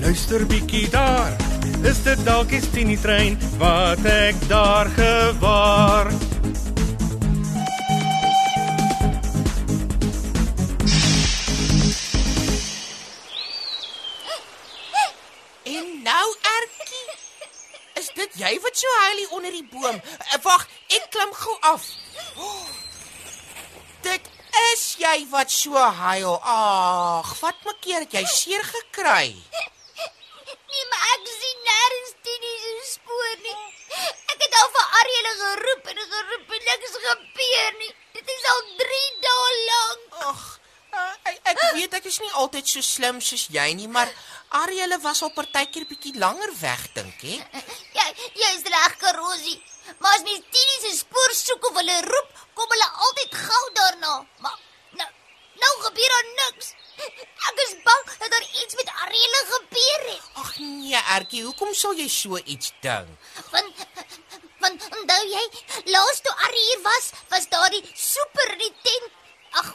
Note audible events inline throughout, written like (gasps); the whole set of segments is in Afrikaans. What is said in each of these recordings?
luister bietjie daar. Is dit dalk die Tini trein wat ek daar gewaar? En nou, Ertjie, is dit jy wat so huilie onder die boom? Uh, Wag, ek klim gou af. Oh, (gasps) dit is jy wat so huil. Ag, wat maak keer het jy seer gekry? Nee, geroep en niks gebeur nie. Dit is al 3 dae lank. Ag, ek, ek weet ek is nie altyd so slim soos jy nie, maar Arielle was al partykeer bietjie langer weg dink ek. (laughs) Ja, jy is reg, Karosie. Maar as mens Tini se spoor soek of hulle roep, kom hulle altyd gou daarna. Maar nou, nou gebeur daar niks. Ek is bang dat daar iets met Ariel gebeur het. Ag nee, Ertjie, hoekom sal jy so iets dink? Jy, laas toe Arie hier was, was daar die super in die tent. Ag,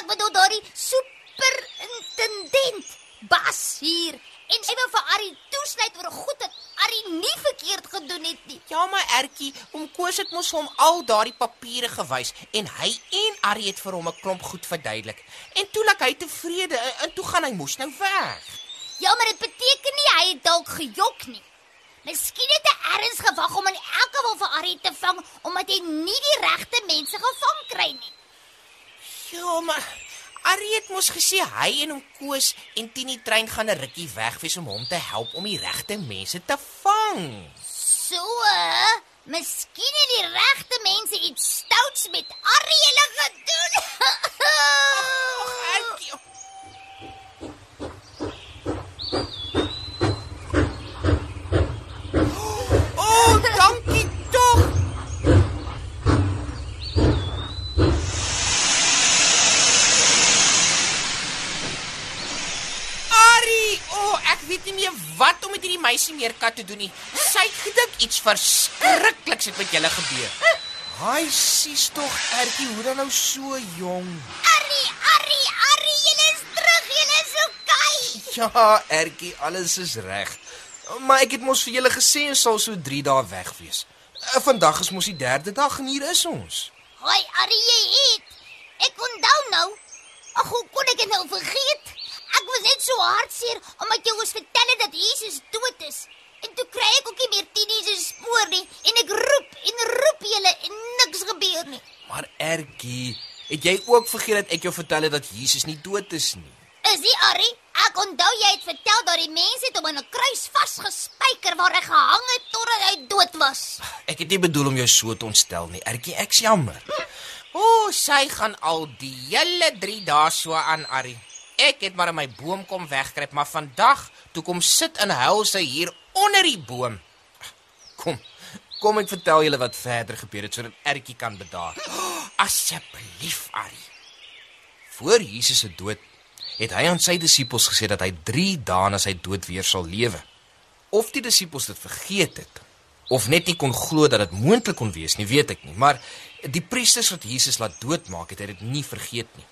ek bedoel daar die super intendent Bas hier. En hy wou vir Arie toesluit oor goed wat Arie nie verkeerd gedoen het nie. Ja, maar Ertjie, oom Koos het mos hom al daardie papiere gewys en hy en Arrie het vir hom 'n klomp goed verduidelik. En toe laat hy tevrede en toe gaan hy mos nou weg. Ja, maar dit beteken nie hy het dalk gejok nie. Miskien het hy erns gewag om in elk geval vir Arie te vang omdat hy nie die regte mense gevang kry nie. Ja, maar Arrie het mos gesê hy en oom Koos en Tini trein gaan 'n rukkie weg wees om hom te help om die regte mense te vang. So, uh, miskien het die regte mense iets stouts met Arie hulle gedoen. Ertjie. Oh, dankie tog. Ari, o, oh, ek weet nie meer wat om met hierdie meisie meerkat te doen nie. Sy het gedink iets verskrikliks het met julle gebeur. Haai, sies tog, Ertjie, hoe dan nou so jong? Arie, Arie, Arie, julle is terug, julle is okay. Ja, Ertjie, alles is reg. Maar ek het mos vir julle gesê ons sal so 3 dae weg wees. Eh, Vandag is mos die derde dag en hier is ons. Hoi, Arie, jy het. Ek onthou nou. Ag, hoe kon ek dit nou vergeet? Ek was net so hartseer omdat jy ons vertel het dat Jesus dood is. En toe kry ek ook nie meer Tini se spoor nie en ek roep en roep julle en niks gebeur nie. Maar Ertjie, het jy ook vergeet dat ek jou vertel het dat Jesus nie dood is nie? Is nie Arie? Ek onthou jy het vertel dat die mense het hom aan 'n kruis vasgespijker waar hy gehang het totdat hy dood was. Ek het nie bedoel om jou so te ontstel nie, Ertjie, ek's jammer. O, oh, sy gaan al die hele 3 dae so aan Arrie. Ek het maar in my boom kom wegkruip, maar vandag toe kom sit en huil sy hier onder die boom. Kom. Kom ek vertel julle wat verder gebeur het sodat Ertjie kan bedaar. (gasps) Asseblief, Arrie. Voor Jesus se dood het hy aan sy disippels gesê dat hy 3 dae na sy dood weer sal lewe. Of die disippels dit vergeet het of net nie kon glo dat dit moontlik kon wees nie, weet ek nie, maar die priesters wat Jesus laat doodmaak het, het dit nie vergeet nie.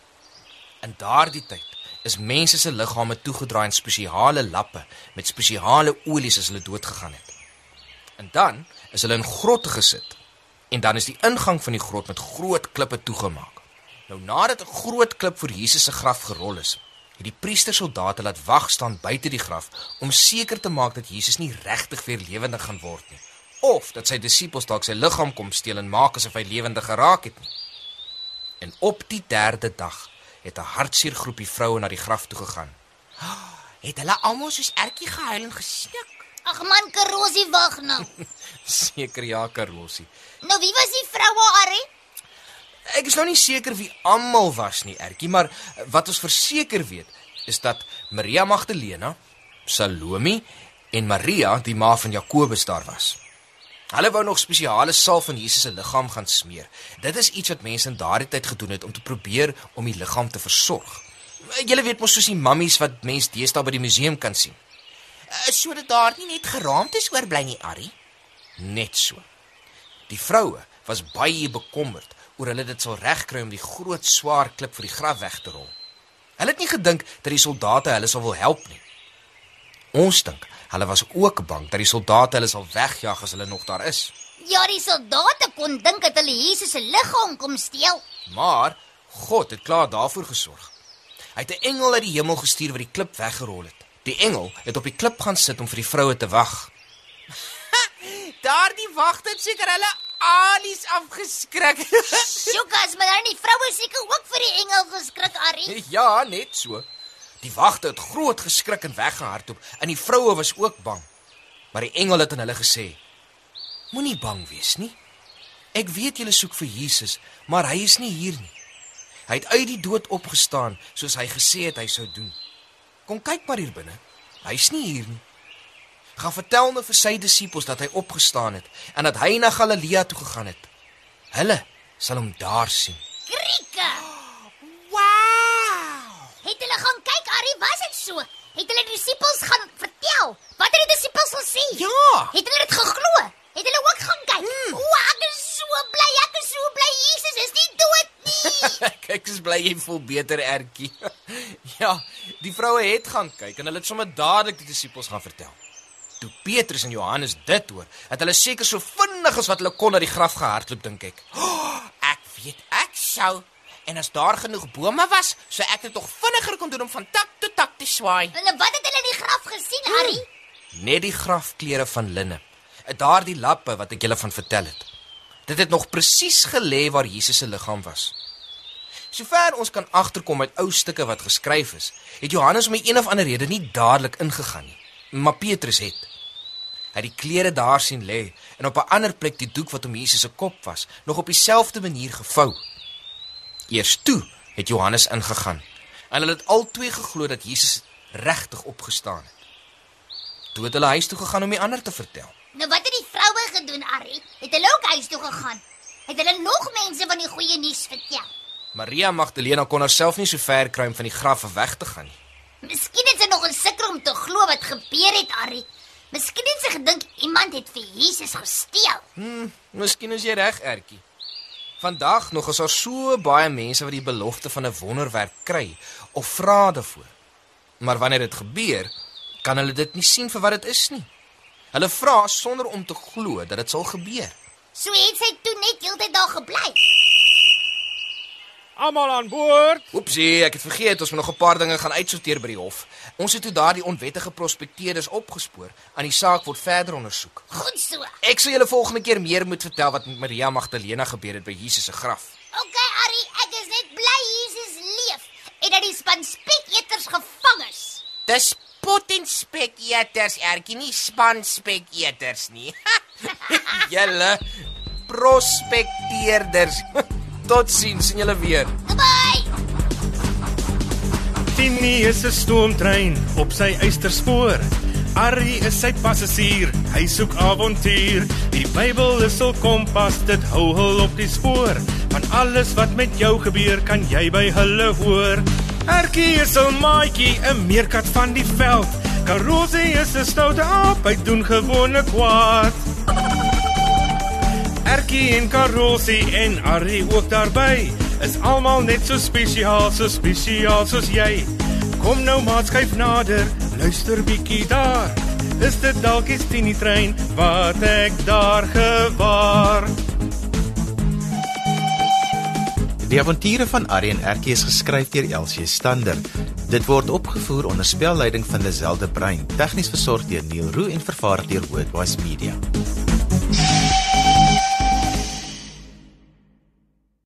In daardie tyd is mense se liggame toegedraai in spesiale lappe met spesiale olies as hulle dood gegaan het. En dan is hulle in grotte gesit. En dan is die ingang van die grot met groot klippe toegemaak. Nou nadat 'n groot klip voor Jesus se graf gerol is, het die priestersoldate laat wag staan buite die graf om seker te maak dat Jesus nie regtig weer lewendig gaan word nie of dat sy disippels dalk sy liggaam kom steel en maak asof hy lewendig geraak het nie. En op die derde dag het 'n hartseer groepie vroue na die graf toe gegaan. Het hulle almal soos ertjie gehuil en gesnik? Ag man, Karosie wag nou. (laughs) Seker ja, Karolsie. Nou wie was die vroue Arrie? Ek is nou nie seker wie almal was nie, Ertjie, maar wat ons verseker weet is dat Maria Magdalena, Salome en Maria, die ma van Jakobus daar was. Hulle wou nog spesiale salf van Jesus se liggaam gaan smeer. Dit is iets wat mense in daardie tyd gedoen het om te probeer om die liggaam te versorg. Julle weet mos soos die mammies wat mense deesdae by die museum kan sien. Uh, Sodat daar nie net geraamtes oorbly nie, Arrie. Net so. Die vroue was baie bekommerd oor hulle dit sal regkry om die groot swaar klip vir die graf weg te rol. Hulle het nie gedink dat die soldate hulle sal wil help nie. Ons dink hulle was ook bang dat die soldate hulle sal wegjaag as hulle nog daar is. Ja, die soldate kon dink dat hulle Jesus se liggaam kom steel. Maar God het klaar daarvoor gesorg. Hy het 'n engel uit die hemel gestuur wat die klip weggerol het. Die engel het op die klip gaan sit om vir die vroue te wag. (laughs) Daardie wagte het seker hulle alies afgeskrik. Sjokas, maar dan die vroue seker ook vir die engel geskrik Arrie. ja, net so. Die wagte het groot geskrik en weggehardloop en die vroue was ook bang. Maar die engel het aan hulle gesê: Moenie bang wees nie. Ek weet julle soek vir Jesus, maar hy is nie hier nie. Hy het uit die dood opgestaan soos hy gesê het hy sou doen. Kom kyk maar hier binne. Hy's nie hier nie. Gaan vertel nou vir sy disippels dat hy opgestaan het en dat hy na Galilea toe gegaan het. Hulle sal hom daar sien. Krieke. Wow! Het hulle gaan kyk Arrie, was dit so? Het hulle die disippels gaan vertel? Wat het die disippels gesê? Ja! Het hulle dit geglo? Het hulle ook gaan kyk? Hmm. O, ek is so bly, ek is so bly Jesus is nie dood nie. (laughs) kyk, ek bly jy voel beter, Ertjie. (laughs) ja, die vroue het gaan kyk en hulle het sommer dadelik die disippels gaan vertel. Toe Petrus en Johannes dit hoor, het hulle seker so vinnig as wat hulle kon na die graf gehardloop, dink ek. Oh, (gasps) ek weet ek sou en as daar genoeg bome was, sou ek dit tog vinniger kon doen om van tak tot tak te swaai. Hulle wat het hulle in die graf gesien, Arrie? Net die grafklere van linne. Daardie lappe wat ek julle van vertel het. Dit het nog presies gelê waar Jesus se liggaam was. Sover ons kan agterkom met ou stukke wat geskryf is, het Johannes om 'n een of ander rede nie dadelik ingegaan nie, maar Petrus het. Hy het die klere daar sien lê en op 'n ander plek die doek wat om Jesus se kop was, nog op dieselfde manier gevou. Eers toe het Johannes ingegaan. En hulle het albei geglo dat Jesus regtig opgestaan het. Toe het hulle huis toe gegaan om die ander te vertel. Nou wat het die vroue gedoen, Arrie? Het hulle ook huis toe gegaan? Het hulle nog mense van die goeie nuus vertel? Maria Magdalena kon haarself nie so ver kry om van die graf af weg te gaan nie. Miskien het sy nog gesukkel om te glo wat gebeur het, Arrie. Miskien het sy gedink iemand het vir Jesus gesteel. Hm, miskien is jy reg, Ertjie. Vandag nog is daar so baie mense wat die belofte van 'n wonderwerk kry of vra daarvoor. Maar wanneer dit gebeur, kan hulle dit nie sien vir wat dit is nie. Hulle vra sonder om te glo dat dit sal gebeur. So het sy toe net heeltyd daar gebly. Almal aan boord. Oepsie, ek het vergeet ons moet nog 'n paar dinge gaan uitsorteer by die hof. Ons het toe daardie onwettige prospekteerders opgespoor. Aan die saak word verder ondersoek. Goed so. Ek sal julle volgende keer meer moet vertel wat met Maria Magdalena gebeur het by Jesus se graf. OK, Arrie, ek is net bly Jesus leef en dat die span speketers gevang is. Dis potenspeketers, erkie nie spanspeketers nie. (laughs) julle prospekteerders. (laughs) Totsiens, sien julle weer. Bye. Tini is 'n stoomtrein op sy eysterspoor. Arrie is sy passasier, hy soek avontuur. Die Bybel is hul kompas, dit hou hul op die spoor. Van alles wat met jou gebeur, kan jy by hulle hoor. Erkie is 'n maatjie, 'n meerkat van die veld. Karosie is 'n stoute aap, hy doen gewone kwaad. Erkie en Karosie en Arrie ook daarby. Is almal net so spesiaal, so spesiaal soos jy. Kom nou maat skuif nader, luister bietjie daar. Is dit dalk die Tini trein wat ek daar gewaar? Die avonture van Arrie en Erkie is geskryf deur Elsie Stander. Dit word opgevoer onder spelleiding van Lazelle de Bruin, tegnies versorg deur Neil Roo en vervaar deur Worldwide Media.